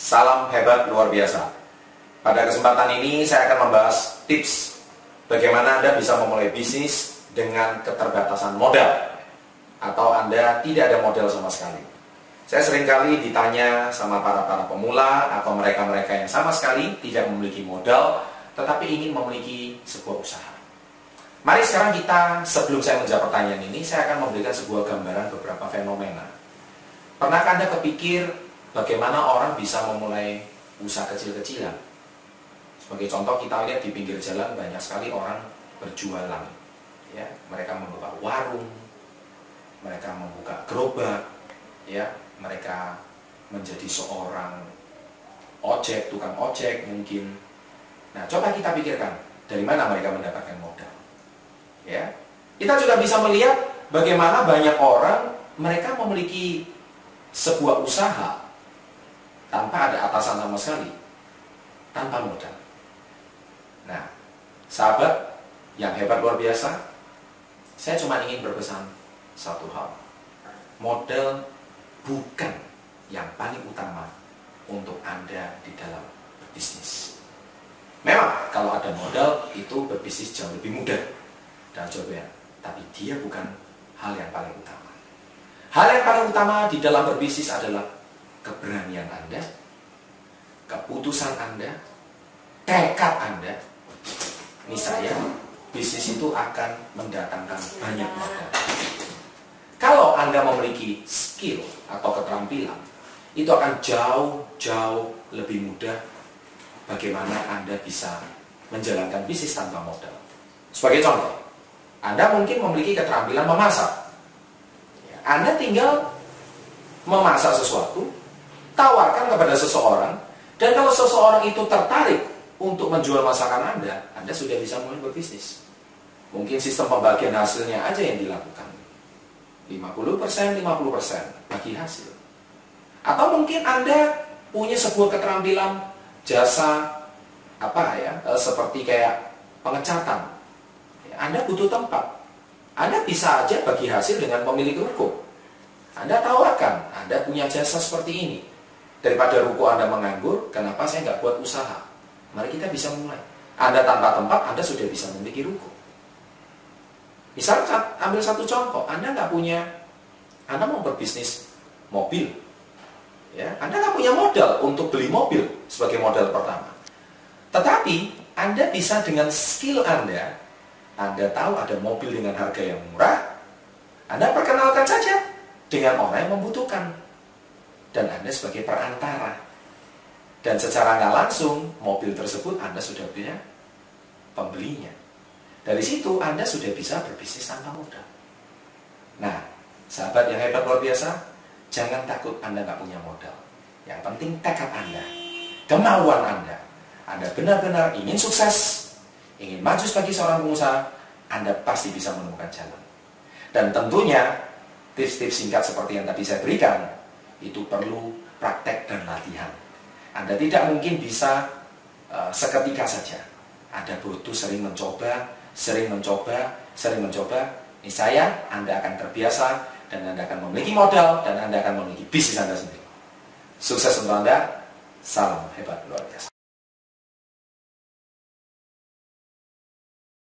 Salam hebat luar biasa. Pada kesempatan ini saya akan membahas tips bagaimana Anda bisa memulai bisnis dengan keterbatasan modal atau Anda tidak ada modal sama sekali. Saya sering kali ditanya sama para-para pemula atau mereka-mereka yang sama sekali tidak memiliki modal tetapi ingin memiliki sebuah usaha. Mari sekarang kita, sebelum saya menjawab pertanyaan ini, saya akan memberikan sebuah gambaran beberapa fenomena. Pernahkah Anda kepikir bagaimana orang bisa memulai usaha kecil-kecilan. Sebagai contoh kita lihat di pinggir jalan banyak sekali orang berjualan. Ya, mereka membuka warung, mereka membuka gerobak, ya, mereka menjadi seorang ojek, tukang ojek mungkin. Nah, coba kita pikirkan dari mana mereka mendapatkan modal. Ya. Kita juga bisa melihat bagaimana banyak orang mereka memiliki sebuah usaha tanpa ada atasan sama sekali, tanpa modal. Nah, sahabat yang hebat luar biasa, saya cuma ingin berpesan satu hal. Modal bukan yang paling utama untuk Anda di dalam berbisnis. Memang kalau ada modal itu berbisnis jauh lebih mudah dan coba, tapi dia bukan hal yang paling utama. Hal yang paling utama di dalam berbisnis adalah keberanian Anda, keputusan Anda, tekad Anda. Ini saya, bisnis itu akan mendatangkan banyak modal. Kalau Anda memiliki skill atau keterampilan, itu akan jauh-jauh lebih mudah bagaimana Anda bisa menjalankan bisnis tanpa modal. Sebagai contoh, Anda mungkin memiliki keterampilan memasak. Anda tinggal memasak sesuatu, tawarkan kepada seseorang, dan kalau seseorang itu tertarik untuk menjual masakan Anda, Anda sudah bisa mulai berbisnis. Mungkin sistem pembagian hasilnya aja yang dilakukan. 50%, 50% bagi hasil. Atau mungkin Anda punya sebuah keterampilan jasa apa ya, e, seperti kayak pengecatan. Anda butuh tempat. Anda bisa aja bagi hasil dengan pemilik ruko. Anda tawarkan, Anda punya jasa seperti ini. Daripada ruko Anda menganggur, kenapa saya nggak buat usaha? Mari kita bisa mulai. Anda tanpa tempat, Anda sudah bisa memiliki ruko. Misalnya, ambil satu contoh, Anda nggak punya, Anda mau berbisnis mobil, ya, Anda nggak punya modal untuk beli mobil sebagai modal pertama. Tetapi Anda bisa dengan skill Anda, Anda tahu ada mobil dengan harga yang murah, Anda perkenalkan saja dengan orang yang membutuhkan. Dan Anda sebagai perantara. Dan secara nggak langsung, mobil tersebut Anda sudah punya pembelinya. Dari situ Anda sudah bisa berbisnis tanpa modal. Nah, sahabat yang hebat luar biasa, jangan takut Anda nggak punya modal. Yang penting tekad Anda, kemauan Anda. Anda benar-benar ingin sukses, ingin maju sebagai seorang pengusaha, Anda pasti bisa menemukan jalan. Dan tentunya tips-tips singkat seperti yang tadi saya berikan itu perlu praktek dan latihan. Anda tidak mungkin bisa uh, seketika saja. Anda butuh sering mencoba, sering mencoba, sering mencoba. Ini saya, Anda akan terbiasa dan Anda akan memiliki modal dan Anda akan memiliki bisnis Anda sendiri. Sukses untuk Anda. Salam hebat luar biasa.